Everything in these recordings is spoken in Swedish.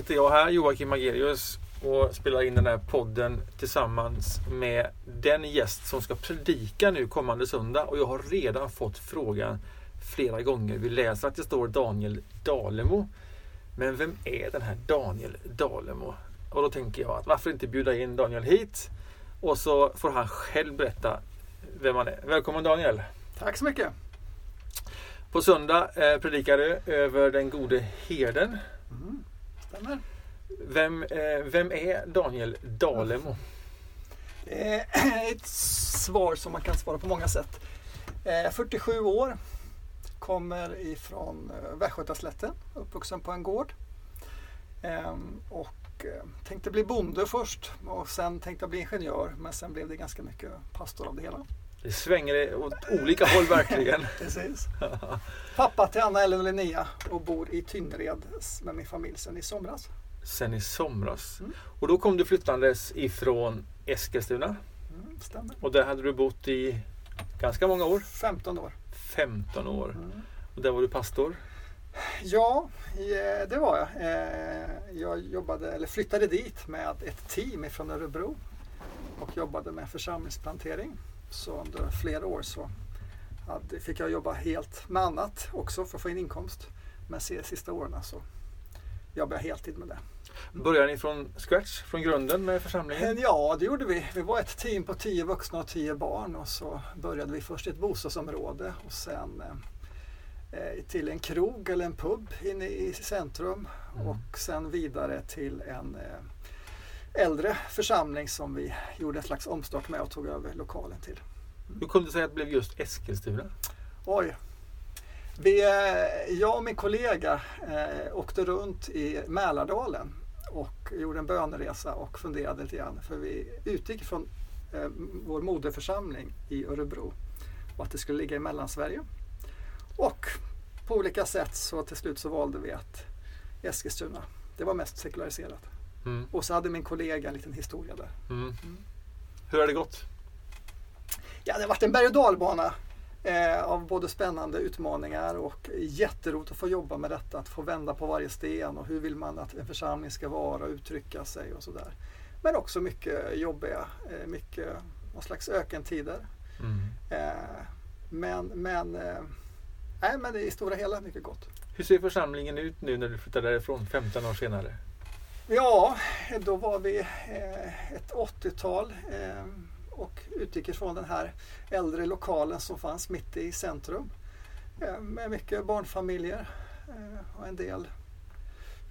sitter jag här, Joakim Magerius och spelar in den här podden tillsammans med den gäst som ska predika nu kommande söndag. Och jag har redan fått frågan flera gånger. Vi läser att det står Daniel Dalemo. Men vem är den här Daniel Dalemo? Och då tänker jag att varför inte bjuda in Daniel hit? Och så får han själv berätta vem han är. Välkommen Daniel! Tack så mycket! På söndag eh, predikar du över den gode herden. Mm, stämmer. Vem, eh, vem är Daniel Dalemo? Är ett svar som man kan svara på många sätt. Eh, 47 år, kommer ifrån eh, Västgötaslätten, uppvuxen på en gård. Ehm, och eh, tänkte bli bonde först och sen tänkte jag bli ingenjör men sen blev det ganska mycket pastor av det hela. Det svänger åt olika håll verkligen. Precis. Pappa till Anna, Ellen och Linnea och bor i Tynnered med min familj sedan i somras. Sen i somras. Mm. Och då kom du flyttandes ifrån Eskilstuna. Mm, stämmer. Och där hade du bott i ganska många år. 15 år. 15 år. Mm. Och där var du pastor. Ja, eh, det var jag. Eh, Jag jobbade, eller flyttade dit med ett team från Örebro och jobbade med församlingsplantering. Så under flera år så hade, fick jag jobba helt med annat också för att få in inkomst. Men de sista åren så jobbade jag heltid med det. Började ni från scratch, från grunden med församlingen? Ja, det gjorde vi. Vi var ett team på tio vuxna och tio barn och så började vi först i ett bostadsområde och sen eh, till en krog eller en pub inne i centrum Mm. och sen vidare till en eh, äldre församling som vi gjorde en slags omstart med och tog över lokalen till. Hur kunde du säga att det blev just Eskilstuna? Oj! Vi, eh, jag och min kollega eh, åkte runt i Mälardalen och gjorde en böneresa och funderade lite grann. För vi utgick från eh, vår moderförsamling i Örebro och att det skulle ligga i Mellansverige. Och på olika sätt så till slut så valde vi att Eskilstuna, det var mest sekulariserat. Mm. Och så hade min kollega en liten historia där. Mm. Hur har det gått? Ja, det har varit en berg och dalbana eh, av både spännande utmaningar och jätteroligt att få jobba med detta. Att få vända på varje sten och hur vill man att en församling ska vara och uttrycka sig och sådär. Men också mycket jobbiga, eh, mycket någon slags ökentider. Mm. Eh, men men, eh, nej, men det är i stora hela mycket gott. Hur ser församlingen ut nu när du flyttar därifrån 15 år senare? Ja, då var vi eh, ett 80-tal eh, och utgick ifrån den här äldre lokalen som fanns mitt i centrum. Eh, med mycket barnfamiljer och en del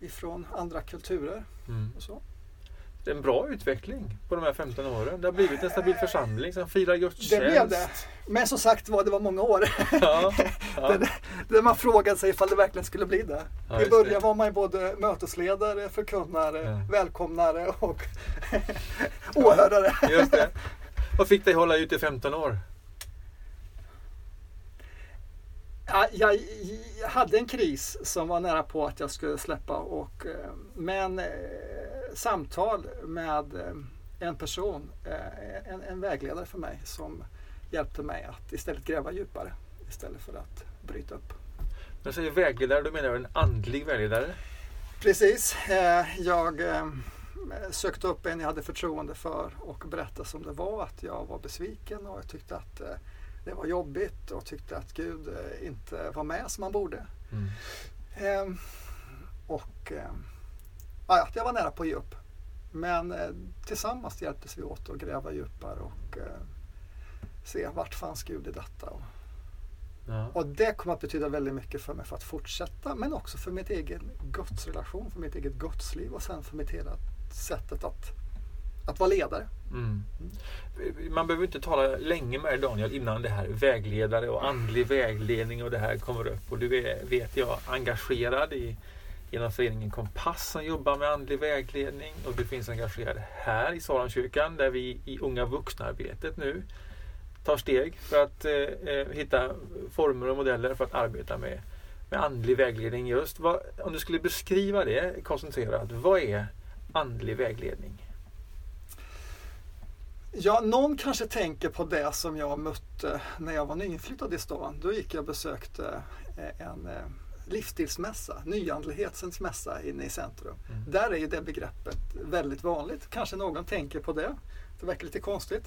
ifrån andra kulturer. Mm. Och så. Det är en bra utveckling på de här 15 åren. Det har blivit en stabil församling som firar gudstjänst. Det blev det. Men som sagt var, det var många år. Ja, ja. Det- Där man frågade sig ifall det verkligen skulle bli det. Ja, I början var man ju både mötesledare, förkunnare, Ja. välkomnare och åhörare. Just det. Vad fick dig hålla ut i 15 år? Ja, jag, jag hade en kris som var nära på att jag skulle släppa. Och, eh, men eh, samtal med eh, en person, eh, en, en vägledare för mig som hjälpte mig att istället gräva djupare istället för att bryta upp. När du säger vägledare, då menar du en andlig vägledare? Precis. Eh, jag sökte upp en jag hade förtroende för och berättade som det var att jag var besviken och jag tyckte att det var jobbigt och tyckte att Gud inte var med som han borde. Mm. Ehm, och ja, ja, jag var nära på att ge upp. Men eh, tillsammans hjälptes vi åt att gräva djupare och eh, se vart fanns Gud i detta. Och, Ja. och det kommer att betyda väldigt mycket för mig för att fortsätta men också för mitt egen gudsrelation, för mitt eget gudsliv och sen för mitt hela sättet att, att vara ledare. Mm. Man behöver inte tala länge med Daniel innan det här vägledare och andlig vägledning och det här kommer upp. Och du är, vet jag, engagerad i genom föreningen Kompass som jobbar med andlig vägledning och du finns engagerad här i Saronkyrkan där vi i Unga vuxna-arbetet nu tar steg för att eh, eh, hitta former och modeller för att arbeta med, med andlig vägledning just. Vad, om du skulle beskriva det koncentrerat, vad är andlig vägledning? Ja, någon kanske tänker på det som jag mötte när jag var nyinflyttad i stan. Då gick jag och besökte eh, en eh, livsstilsmässa, nyandlighetens mässa inne i centrum. Mm. Där är ju det begreppet väldigt vanligt. Kanske någon tänker på det. Det verkar lite konstigt.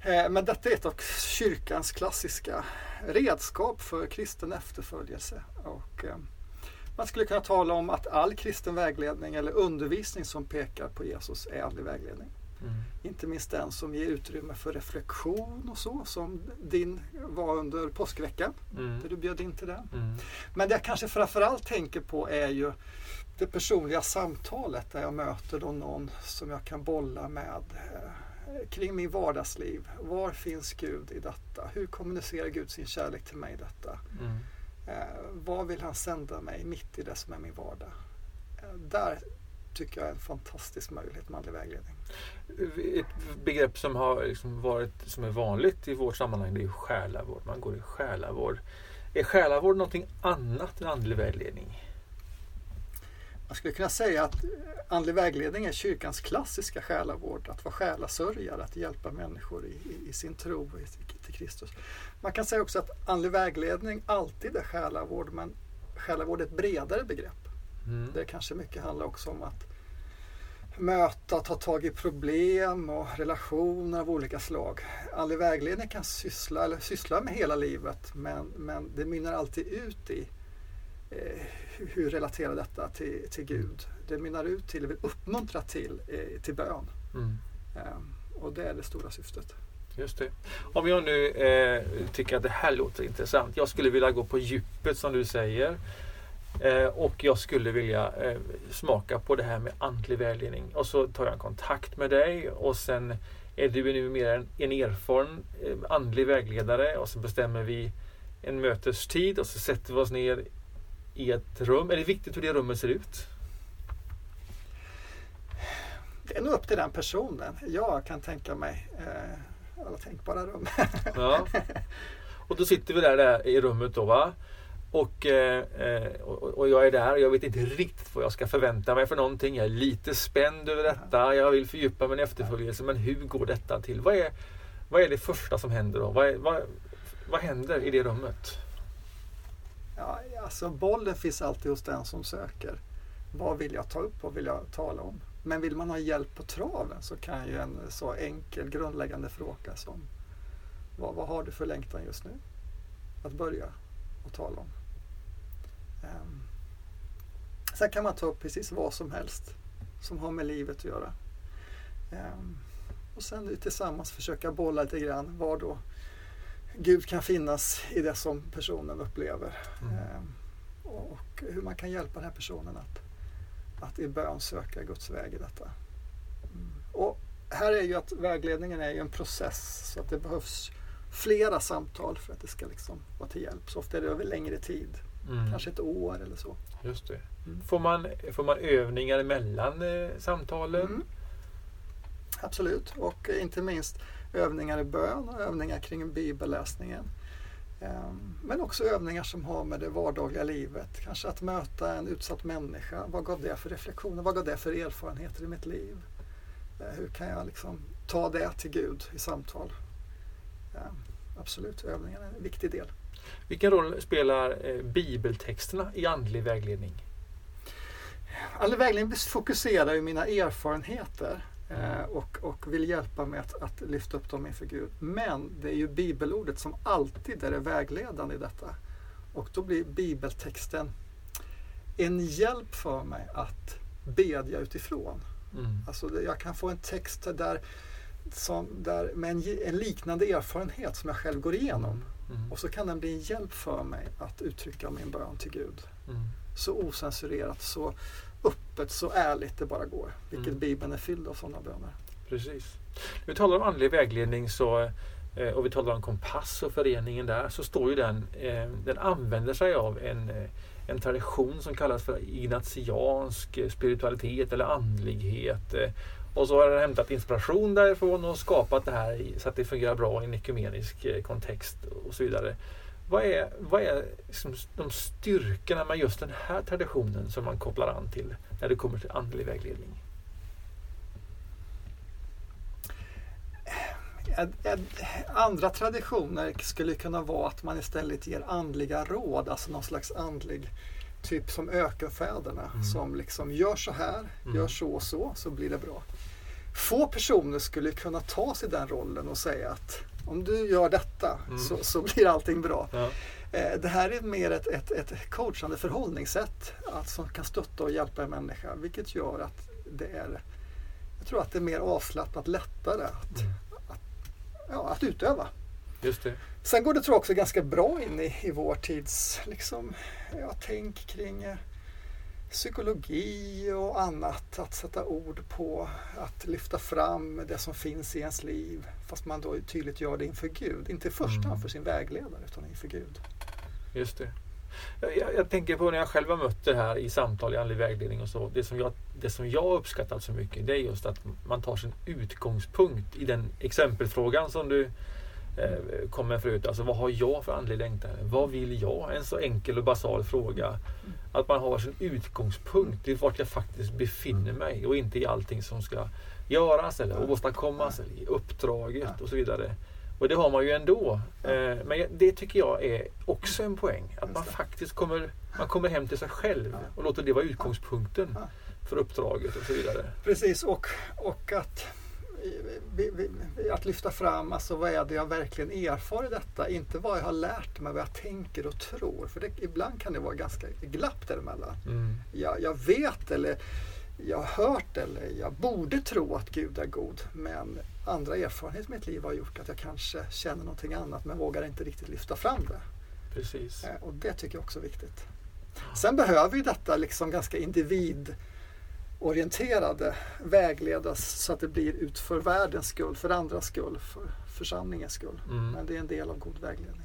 Eh, men detta är ett av kyrkans klassiska redskap för kristen efterföljelse. Och eh, man skulle kunna tala om att all kristen vägledning eller undervisning som pekar på Jesus är andlig vägledning. Mm. Inte minst den som ger utrymme för reflektion och så, som din var under påskveckan, Mm. där du bjöd in till det. Mm. Men det jag kanske framförallt tänker på är ju det personliga samtalet där jag möter då någon som jag kan bolla med eh, kring min vardagsliv. Var finns Gud i detta? Hur kommunicerar Gud sin kärlek till mig i detta? Mm. Eh, vad vill han sända mig mitt i det som är min vardag? Eh, där tycker jag är en fantastisk möjlighet med andlig vägledning. Ett begrepp som har liksom varit som är vanligt i vårt sammanhang det är själavård. Man går i själavård. Är själavård någonting annat än andlig vägledning? Man skulle kunna säga att andlig vägledning är kyrkans klassiska själavård. Att vara själasörjare, att hjälpa människor i, i, i sin tro i- till Kristus. Man kan säga också att andlig vägledning alltid är själavård, men själavård är ett bredare begrepp. Mm. Det kanske mycket handlar också om att möta, ta tag i problem och relationer av olika slag. Andlig vägledning kan syssla, eller syssla med hela livet men, men det mynnar alltid ut i eh, hur- hur relaterar detta till, till Gud. Det mynnar ut till, vill uppmuntra till, eh, till bön. Mm. Eh, och det är det stora syftet. Just det. Om jag nu eh, tycker att det här låter intressant. Jag skulle vilja gå på djupet som du säger. Eh, och jag skulle vilja eh, smaka på det här med andlig vägledning. Och så tar jag en kontakt med dig och sen är du nu mer en, en erfaren eh, andlig vägledare och så bestämmer vi en mötestid och så sätter vi oss ner i ett rum. Är det viktigt hur det rummet ser ut? Det är nog upp till den personen. Jag kan tänka mig eh, alla tänkbara rum. Ja. Och då sitter vi där, där i rummet då va. Och, eh, och, och jag är där och jag vet inte riktigt vad jag ska förvänta mig för någonting. Jag är lite spänd över detta. Jag vill fördjupa min efterföljelse. Men hur går detta till? Vad är, vad är det första som händer då? Vad, är, vad, vad händer i det rummet? Ja, alltså bollen finns alltid hos den som söker. Vad vill jag ta upp? Vad vill jag tala om? Men vill man ha hjälp på traven så kan ju en så enkel grundläggande fråga som vad, vad har du för längtan just nu? Att börja och tala om. Um, sen kan man ta upp precis vad som helst som har med livet att göra. Ehm, och sen tillsammans försöka bolla lite grann var då Gud kan finnas i det som personen upplever. Mm. Ehm, och hur man kan hjälpa den här personen att, att i bön söka Guds väg i detta. Mm. Och här är ju att vägledningen är ju en process så att det behövs flera samtal för att det ska liksom vara till hjälp. Så ofta är det över längre tid, Mm. kanske ett år eller så. Just det. Mm. Får, man, får man övningar mellan eh, samtalen? Mm. Absolut, och inte minst övningar i bön och övningar kring bibelläsningen. Ehm, Men också övningar som har med det vardagliga livet. Kanske att möta en utsatt människa. Vad gav det för reflektioner? Vad gav det för erfarenheter i mitt liv? Eh, Hur kan jag liksom ta det till Gud i samtal? Ehm, Absolut, övningen är en viktig del. Vilken roll spelar eh, bibeltexterna i andlig vägledning? Andlig vägledning fokuserar ju mina erfarenheter eh, och, och vill hjälpa mig att, att lyfta upp dem inför Gud. Men det är ju bibelordet som alltid är det vägledande i detta. Och då blir bibeltexten en hjälp för mig att bedja utifrån. Mm. Alltså jag kan få en text där, som, där med en, en liknande erfarenhet som jag själv går igenom. Mm. Och så kan den bli en hjälp för mig att uttrycka min bön till Gud Mm. så osensurerat, så öppet, så ärligt det bara går. Vilket Mm. Bibeln är fylld av sådana böner. Precis. När vi talar om andlig vägledning så, eh, och vi talar om kompass och föreningen där så står ju den, eh, den använder sig av en, eh, en tradition som kallas för ignatiansk eh, spiritualitet eller andlighet. Eh, och så har den hämtat inspiration därifrån och skapat det här så att det fungerar bra i en ekumenisk eh, kontext och så vidare. Vad är, vad är liksom de styrkorna med just den här traditionen som man kopplar an till när det kommer till andlig vägledning? Andra traditioner skulle kunna vara att man istället ger andliga råd, alltså någon slags andlig typ som ökenfäderna mm. som liksom gör så här, mm. gör så och så, så blir det bra. Få personer skulle kunna ta sig den rollen och säga att om du gör detta mm. så, så blir allting bra. Ja. Eh, det här är mer ett, ett, ett coachande förhållningssätt att, som kan stötta och hjälpa en människa vilket gör att det är jag tror att det är mer avslappnat, lättare att, mm. att, ja, att utöva. Just det. Sen går det tror jag också ganska bra in i, i vår tids liksom, ja, tänk kring eh, psykologi och annat. Att sätta ord på, att lyfta fram det som finns i ens liv. Fast man då tydligt gör det inför Gud. Inte i första hand mm. för sin vägledare utan inför Gud. Just det. Jag, jag, tänker på när jag själv har mött det här i samtal i andlig vägledning och så. Det som, jag, det som jag uppskattat så mycket det är just att man tar sin utgångspunkt i den exempelfrågan som du eh, kom med förut. Alltså vad har jag för andlig längtan? Vad vill jag? En så enkel och basal fråga. Att man har sin utgångspunkt i vart jag faktiskt befinner mig och inte i allting som ska göras eller åstadkommas eller i uppdraget och så vidare. Och det har man ju ändå. Eh, men det tycker jag är också en poäng. Att man faktiskt kommer, man kommer hem till sig själv och låter det vara utgångspunkten för uppdraget och så vidare. Precis och, och att att lyfta fram alltså vad är det jag verkligen erfar i detta, inte vad jag har lärt mig, vad jag tänker och tror. För det, ibland kan det vara ganska glapp däremellan. Mm. Jag, jag vet eller jag har hört eller jag borde tro att Gud är god. Men andra erfarenheter i mitt liv har gjort att jag kanske känner någonting annat men vågar inte riktigt lyfta fram det. Precis. Eh, och det tycker jag också är viktigt. Sen behöver ju detta liksom ganska individorienterade vägledas så att det blir ut för världens skull, för andras skull, för församlingens skull. Mm. Men det är en del av god vägledning.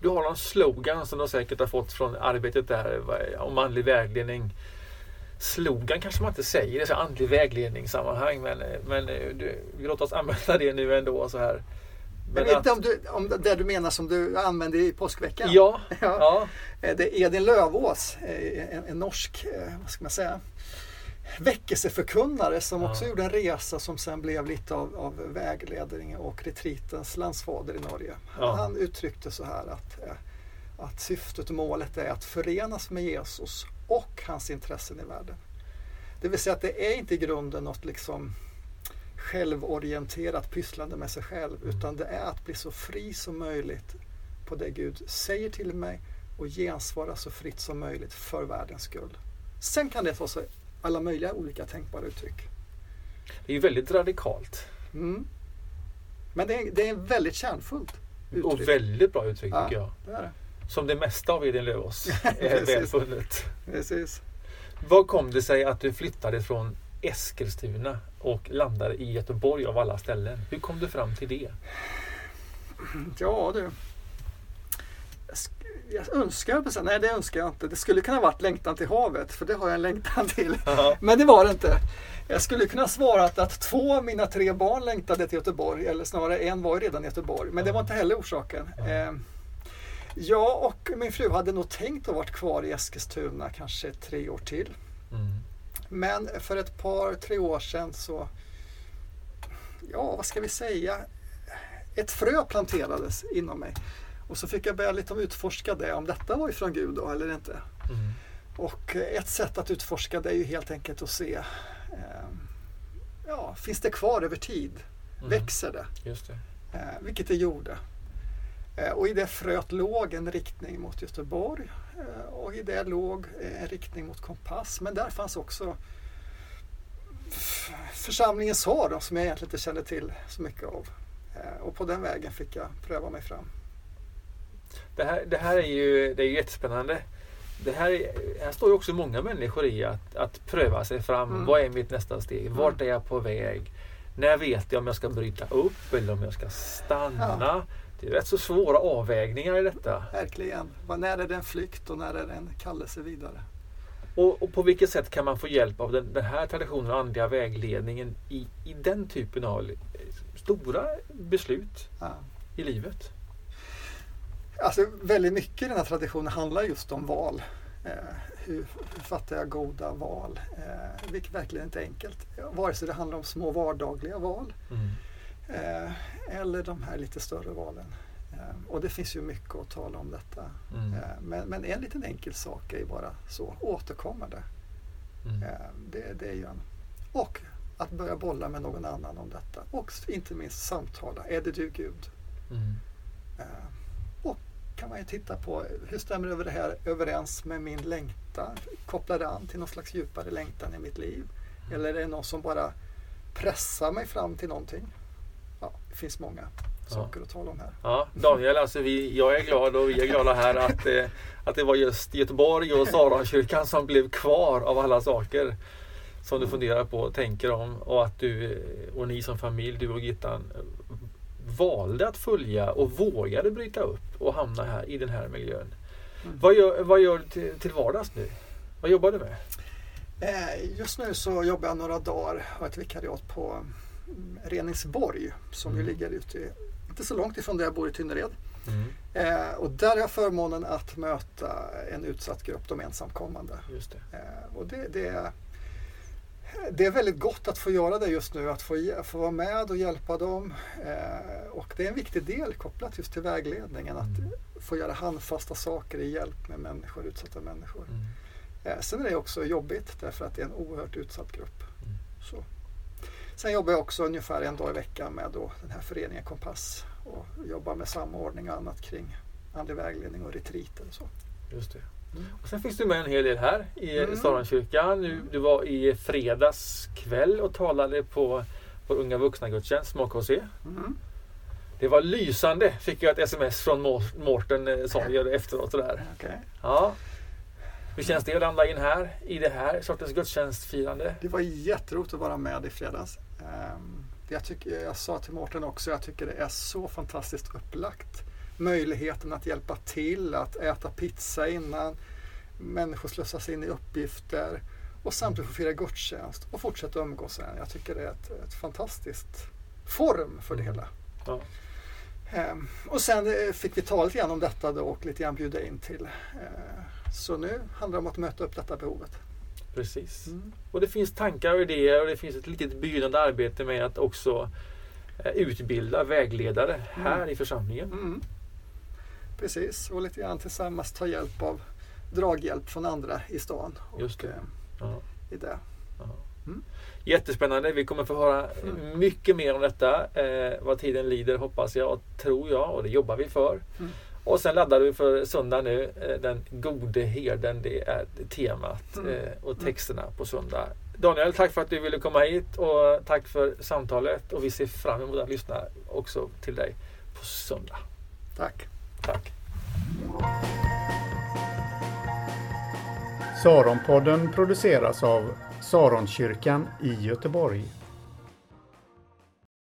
Du har någon slogan som du säkert har fått från arbetet där om andlig vägledning slogan kanske man inte säger i andlig vägledningssammanhang men, men eh, du, vi låter oss använda det nu ändå. Så här. Men jag vet inte om, du, om det du menar som du använde i påskveckan? Ja. ja. ja. Eh, det är Edin Lövås, eh, en, en, norsk, vad ska man säga, väckelseförkunnare som ja. också gjorde en resa som sen blev lite av, av vägledning och retritens landsfader i Norge. Ja. Han uttryckte så här att, att syftet och målet är att förenas med Jesus och hans intressen i världen. Det vill säga att det är inte i grunden något liksom självorienterat pysslande med sig själv utan det är att bli så fri som möjligt på det Gud säger till mig och gensvara så fritt som möjligt för världens skull. Sen kan det få sig alla möjliga olika tänkbara uttryck. Det är ju väldigt radikalt. Mm. Men det är, det är väldigt kärnfullt uttryck. Och väldigt bra uttryck ja, tycker jag. Det är det. Som det mesta av Edin Lövås är välfunnet. Precis. Vad kom det sig att du flyttade från Eskilstuna och landade i Göteborg av alla ställen? Hur kom du fram till det? Ja du. Jag önskar, nej det önskar jag inte. Det skulle kunna varit längtan till havet, för det har jag en längtan till. Aha. Men det var det inte. Jag skulle kunna svara att två av mina tre barn längtade till Göteborg, eller snarare en var ju redan i Göteborg. Men det var inte heller orsaken. Eh, jag och min fru hade nog tänkt att vara kvar i Eskilstuna kanske tre år till. Mm. Men för ett par, tre år sedan så, ja vad ska vi säga, ett frö planterades inom mig. Och så fick jag börja lite utforska det, om detta var ifrån Gud då eller inte. Mm. Och ett sätt att utforska det är ju helt enkelt att se, eh, ja, finns det kvar över tid? Mm. Växer det? Just det. Eh, vilket det gjorde. Eh, och i det fröet låg en riktning mot Göteborg eh, och i det låg en riktning mot Kompass. Men där fanns också församlingen Sar som jag egentligen inte kände till så mycket av. Eh, och på den vägen fick jag pröva mig fram. Det här, det här är ju det är jättespännande. Det här, här står ju också många människor i att, att pröva sig fram. Mm. Vad är mitt nästa steg? Vart är jag på väg? När vet jag om jag ska bryta upp eller om jag ska stanna? Ja. Det är rätt så svåra avvägningar i detta. Verkligen. När är det en flykt och när är det en kallelse vidare? Och, och, på vilket sätt kan man få hjälp av den, den här traditionen och andliga vägledningen i, i den typen av stora beslut ja. i livet? Alltså väldigt mycket i den här traditionen handlar just om val. Eh, hur, hur fattar jag goda val? Eh, vilket verkligen inte är enkelt. Vare sig det handlar om små vardagliga val mm Eh, eller de här lite större valen. Eh, och det finns ju mycket att tala om detta. Mm. Eh, men, men en liten enkel sak är ju bara så, återkommande. Mm. Eh, det, det är ju en. Och att börja bolla med någon annan om detta. Och inte minst samtala. Är det du Gud? Mm. Eh, och kan man ju titta på hur stämmer över det här överens med min längtan? Kopplar det an till någon slags djupare längtan i mitt liv? Eller är det någon som bara pressar mig fram till någonting? Ja, det finns många saker att tala om här. Ja, Daniel, alltså vi, jag är glad och vi är glada här att, eh, att det var just Göteborg och Saronkyrkan som blev kvar av alla saker som du funderar på och tänker om och att du eh, och ni som familj, du och Gittan eh, valde att följa och vågade bryta upp och hamna här i den här miljön. Mm. Vad, gör, vad gör du till, till vardags nu? Vad jobbar du med? Just nu så jobbar jag några dagar, har ett vikariat på mm, Reningsborg som Mm. ju ligger ute, inte så långt ifrån där jag bor i Tynnered. Mm, Eh, och där har jag förmånen att möta en utsatt grupp, de ensamkommande. just det. Eh, och det, det, är, det är väldigt gott att få göra det just nu, att få, få vara med och hjälpa dem. Eh, och det är en viktig del kopplat just till vägledningen, att Mm. få göra handfasta saker i hjälp med människor, utsatta människor. Mm. Eh, sen är det också jobbigt därför att det är en oerhört utsatt grupp. Mm. Så. Sen jobbar jag också ungefär en dag i veckan med då den här föreningen Kompass och jobbar med samordning och annat kring andlig vägledning och retriter och så. Just det. Mm. Och sen finns du med en hel del här i Mm. Saronkyrkan. Du, du var i fredags kväll och talade på vår unga vuxna gudstjänst, SMAKC. Mm. Det var lysande, fick jag ett sms från Mårten eh, Sorger efteråt. Sådär. Okej. Ja. Hur känns det att landa in här i det här sortens gudstjänstfirande? Det var jätteroligt att vara med i fredags. Ehm, Jag, tycker, jag sa till Mårten också, jag tycker det är så fantastiskt upplagt. Möjligheten att hjälpa till, att äta pizza innan, människor slussas in i uppgifter och samtidigt få fira gudstjänst och fortsätta umgås sen. Jag tycker det är ett, ett fantastiskt form för det Mm. hela. Ja. Ehm, och sen eh, fick vi tala lite grann om detta då och lite grann bjuda in till. Eh, så nu handlar det om att möta upp detta behovet. Precis. Mm. Och det finns tankar och idéer och det finns ett litet begynnande arbete med att också eh, utbilda vägledare här Mm. i församlingen. Mm. Precis, och lite grann tillsammans ta hjälp av draghjälp från andra i stan. Just det. eh, Ja. I det. Ja. Mm. Jättespännande. Vi kommer få höra Mm. mycket mer om detta eh, vad tiden lider hoppas jag och tror jag och det jobbar vi för. Mm. Och sen laddar vi för söndag nu. Eh, den gode herden, det är temat Mm. eh, och texterna på söndag. Daniel, tack för att du ville komma hit och tack för samtalet och vi ser fram emot att lyssna också till dig på söndag. Tack. Tack! Saronpodden produceras av Saronkyrkan i Göteborg.